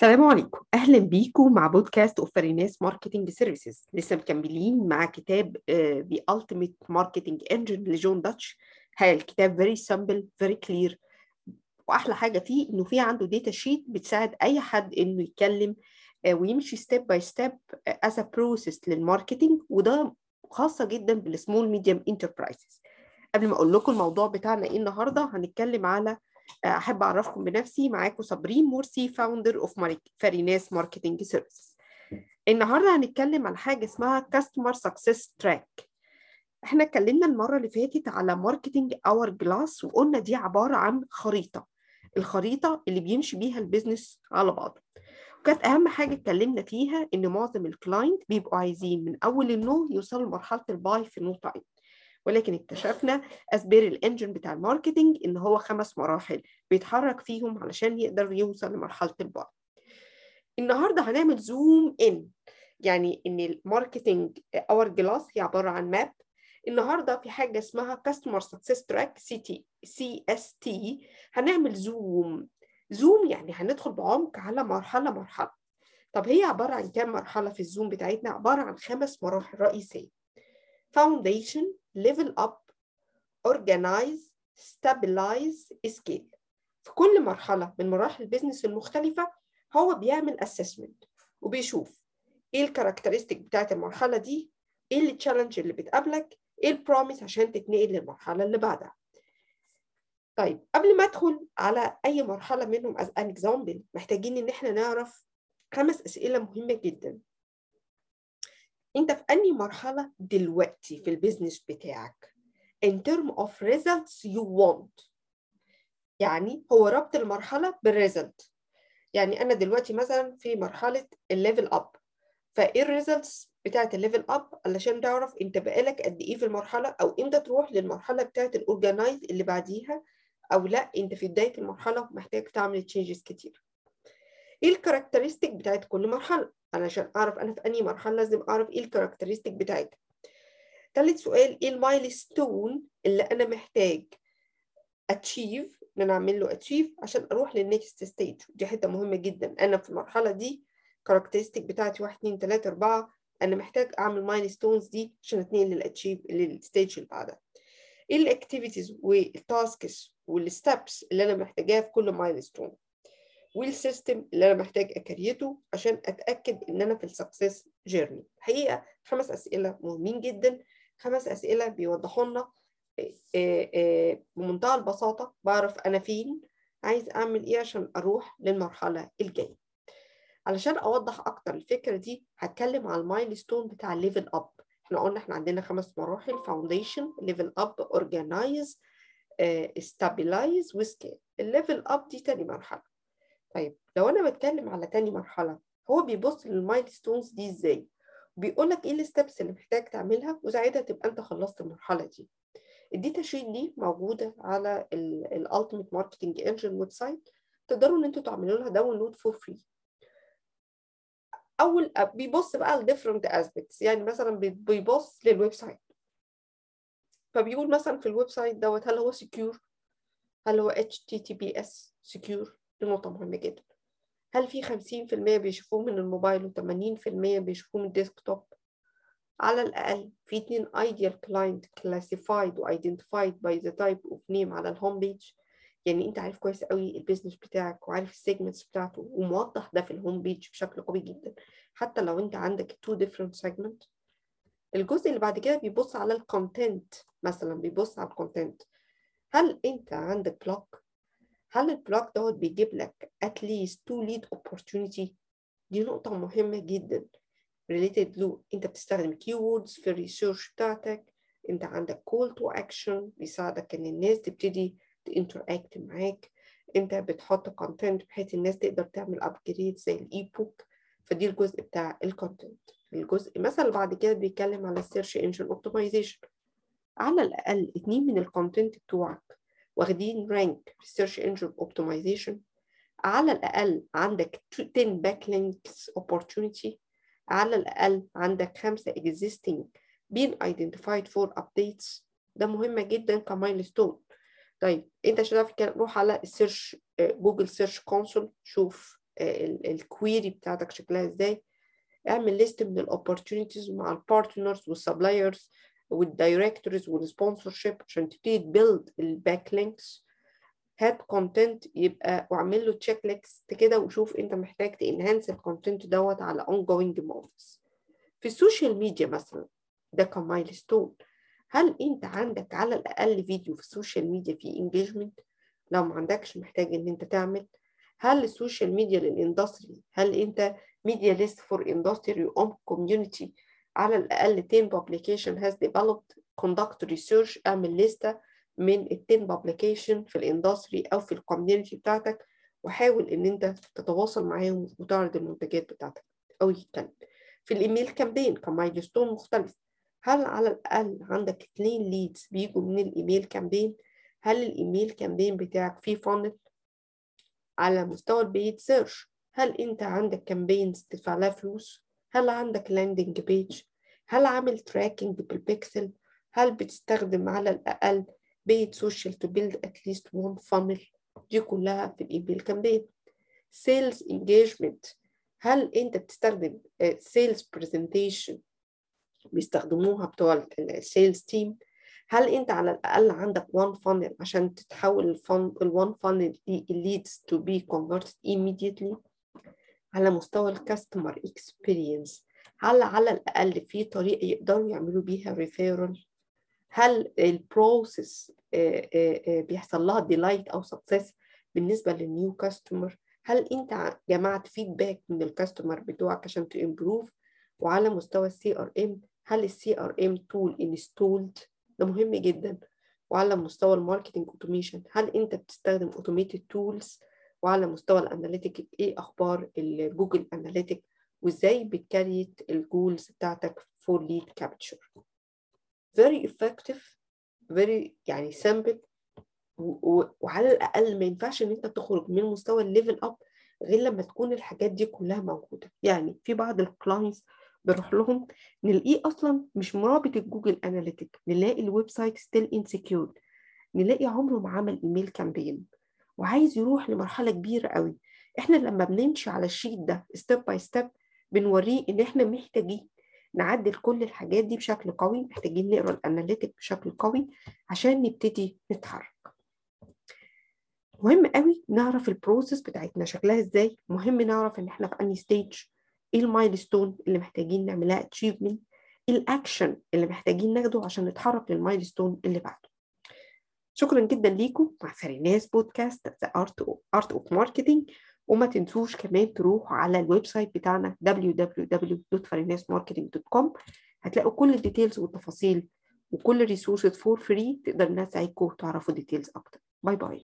السلام عليكم. أهلا بيكم مع podcast of فريناس marketing services لسه مكملين مع كتاب the ultimate marketing engine لجون جانتش هاي الكتاب very simple very clear وأحلى حاجة فيه إنه في عنده data sheet بتساعد أي حد إنه يتكلم uh, ويمشي step by step as a process لل marketing وده خاصة جدا بال small medium enterprises قبل ما أقول لكم الموضوع بتاعنا إيه النهارده هنتكلم على أحب أعرفكم بنفسي معاكم صابرين مرسي founder of فريناس marketing services النهارده هنتكلم عن حاجة اسمها customer success track إحنا اتكلمنا المرة اللي فاتت على marketing hourglass وقلنا دي عبارة عن خريطة. الخريطة اللي بيمشي بيها ال business على بعضه. وكانت أهم حاجة اتكلمنا فيها إن معظم ال client بيبقوا عايزين من أول ال know يوصلوا لمرحلة ال buy في time ولكن اكتشفنا as per ال engine بتاع ال marketing إن هو خمس مراحل بيتحرك فيهم علشان يقدر يوصل لمرحلة ال buy النهارده هنعمل zoom in يعني إن ال marketing hourglass هي عبارة عن map النهارده في حاجة اسمها customer success track CT CST هنعمل zoom zoom يعني هندخل بعمق على مرحلة مرحلة. طب هي عبارة عن كام مرحلة في ال zoom بتاعتنا؟ عبارة عن خمس مراحل رئيسية. foundation level up organize stabilize scale. في كل مرحلة من مراحل ال business المختلفة هو بيعمل assessment وبيشوف إيه ال characteristic بتاعت المرحلة دي إيه ال challenge اللي بتقابلك إيه ال promise عشان تتنقل للمرحلة اللي بعدها. طيب قبل ما أدخل على أي مرحلة منهم as an example محتاجين إن إحنا نعرف خمس أسئلة مهمة جدا. انت في انهي مرحلة دلوقتي في ال business بتاعك؟ In term of results you want. يعني هو ربط المرحلة بال result يعني أنا دلوقتي مثلا في مرحلة ال level up فإيه ال results بتاعت ال level up علشان تعرف أنت بقالك قد إيه في المرحلة أو إمتى تروح للمرحلة بتاعت ال organize اللي بعديها أو لأ أنت في بداية المرحلة محتاج تعمل changes كتير. إيه ال characteristic بتاعت كل علشان أعرف أنا في أنهي مرحلة لازم أعرف إيه ال characteristic بتاعتها. تالت سؤال إيه ال milestone اللي أنا محتاج achieve إن أنا أعمل له achieve عشان أروح لل next stage دي حتة مهمة جدا. أنا في المرحلة دي characteristic بتاعتي 1 2 3 4 أنا محتاج أعمل milestones دي عشان اتنقل لل achieve لل stage اللي بعدها. إيه ال activities وال tasks وال steps اللي أنا محتاجاها في كل milestone وال system اللي أنا محتاج أ create ه عشان أتأكد إن أنا في ال success journey الحقيقة خمس أسئلة مهمين جدا. خمس أسئلة بيوضحوا لنا بمنتهى البساطة بعرف أنا فين عايز أعمل إيه عشان أروح للمرحلة الجاية. علشان أوضح أكتر الفكرة دي هتكلم على ال milestone بتاع ال level up إحنا قلنا إحنا عندنا خمس مراحل foundation level up organize stabilize و scale ال level up دي تاني مرحلة. طيب لو أنا بتكلم على تاني مرحلة هو بيبص لل milestones دي إزاي؟ بيقول لك إيه ال steps اللي محتاج تعملها وساعتها تبقى أنت خلصت المرحلة دي. ال data sheet دي موجودة على ال ultimate marketing engine website تقدروا إن أنتوا تعملوا لها download for free أول بيبص بقى ل different aspects يعني مثلا بيبص لل website فبيقول مثلا في ال website دوت هل هو secure هل هو HTTPS secure دي نقطة مهمة جدا. هل في 50% بيشوفوه من الموبايل و80% بيشوفوه من ال desktop على الأقل في اتنين ideal client classified و identified by the type of name على ال home page يعني أنت عارف كويس قوي ال business بتاعك وعارف ال segments بتاعته وموضح ده في ال home page بشكل قوي جدا. حتى لو أنت عندك two different segment. الجزء اللي بعد كده بيبص على ال content مثلا بيبص على ال content هل أنت عندك blog هل ال blog دوت بيجيب لك at least two lead opportunity دي نقطة مهمة جدا. Related له انت بتستخدم keywords في ال research بتاعتك. انت عندك call to action بيساعدك ان الناس تبتدي ت interact معاك. انت بتحط content بحيث الناس تقدر تعمل upgrade زي ال e-book فدي الجزء بتاع ال content الجزء مثلا بعد كده بيتكلم على ال search engine optimization على الأقل اتنين من ال content بتوعك. واخدين rank في ال search engine optimization على الأقل عندك 10 backlinks opportunity. على الأقل عندك خمسة existing being identified for updates. ده مهمه جدا ك milestone طيب أنت عشان تعرف روح على ال search Google Search Console شوف ال query بتاعتك شكلها إزاي. اعمل list من ال opportunities مع البارتنرز والسبلايرز والدايركتورز والسبونسرشيب عشان تبتدي ت build ال backlinks هات content يبقى واعمل له checklist كده وشوف انت محتاج ت enhance ال content دوت على ongoing moves في ال social media مثلا ده ك milestone هل انت عندك على الأقل فيديو في ال social media فيه engagement لو ما عندكش محتاج ان انت تعمل. هل السوشيال ميديا للاندستري هل انت ميديا ليست فور اندستري اون كوميونتي على الأقل 10 publication has developed conduct research. أعمل لستة من ال 10 publication في الاندستري أو في الكوميونتي بتاعتك وحاول إن أنت تتواصل معاهم وتعرض المنتجات بتاعتك أو يتكلم. في الايميل كامبين كمايلستون مختلف. هل على الأقل عندك اتنين ليدز بيجوا من الايميل كامبين هل ال email campaign بتاعك فيه funnel على مستوى ال paid search هل أنت عندك campaigns تدفع لها فلوس؟ هل عندك landing page هل عامل tracking بال pixel هل بتستخدم على الأقل paid social to build at least one funnel دي كلها في ال email campaign sales engagement هل أنت بتستخدم sales presentation بيستخدموها بتوع ال sales team هل أنت على الأقل عندك one funnel عشان تتحول ال funnel ال one funnel دي leads to be converted immediately على مستوى ال customer experience هل على الأقل في طريقة يقدروا يعملوا بيها referral هل ال process بيحصل لها delight أو success بالنسبة لل new customer هل أنت جمعت feedback من ال customer بتوعك عشان ت improve وعلى مستوى ال CRM هل ال CRM tool installed ده مهم جدا. وعلى مستوى ال marketing automation هل أنت بتستخدم automated tools وعلى مستوى ال analytic إيه أخبار ال Google Analytic وإزاي بت create ال goals بتاعتك for lead capture very effective very يعني simple وعلى الأقل ما ينفعش إن أنت تخرج من مستوى ال level up غير لما تكون الحاجات دي كلها موجودة. يعني في بعض ال clients بنروح لهم نلاقيه أصلا مش مرابط ال Google Analytic نلاقي ال website still unsecure نلاقي عمره ما عمل email campaign وعايز يروح لمرحلة كبيرة قوي. إحنا لما بنمشي على ال sheet ده step by step بنوريه إن إحنا محتاجين نعدل كل الحاجات دي بشكل قوي محتاجين نقرأ ال analytic بشكل قوي عشان نبتدي نتحرك. مهم قوي نعرف ال process بتاعتنا شكلها إزاي. مهم نعرف إن إحنا في أنهي stage إيه ال milestone اللي محتاجين نعملها achievement إيه الاكشن اللي محتاجين ناخده عشان نتحرك لل milestone اللي بعده. شكرا جدا ليكم. مع فريناس بودكاست The Art of Marketing وما تنسوش كمان تروحوا على ال website بتاعنا www.farinasmarketing.com هتلاقوا كل ال details والتفاصيل وكل ال resources for free تقدر إنها تساعدكم تعرفوا details أكتر. bye bye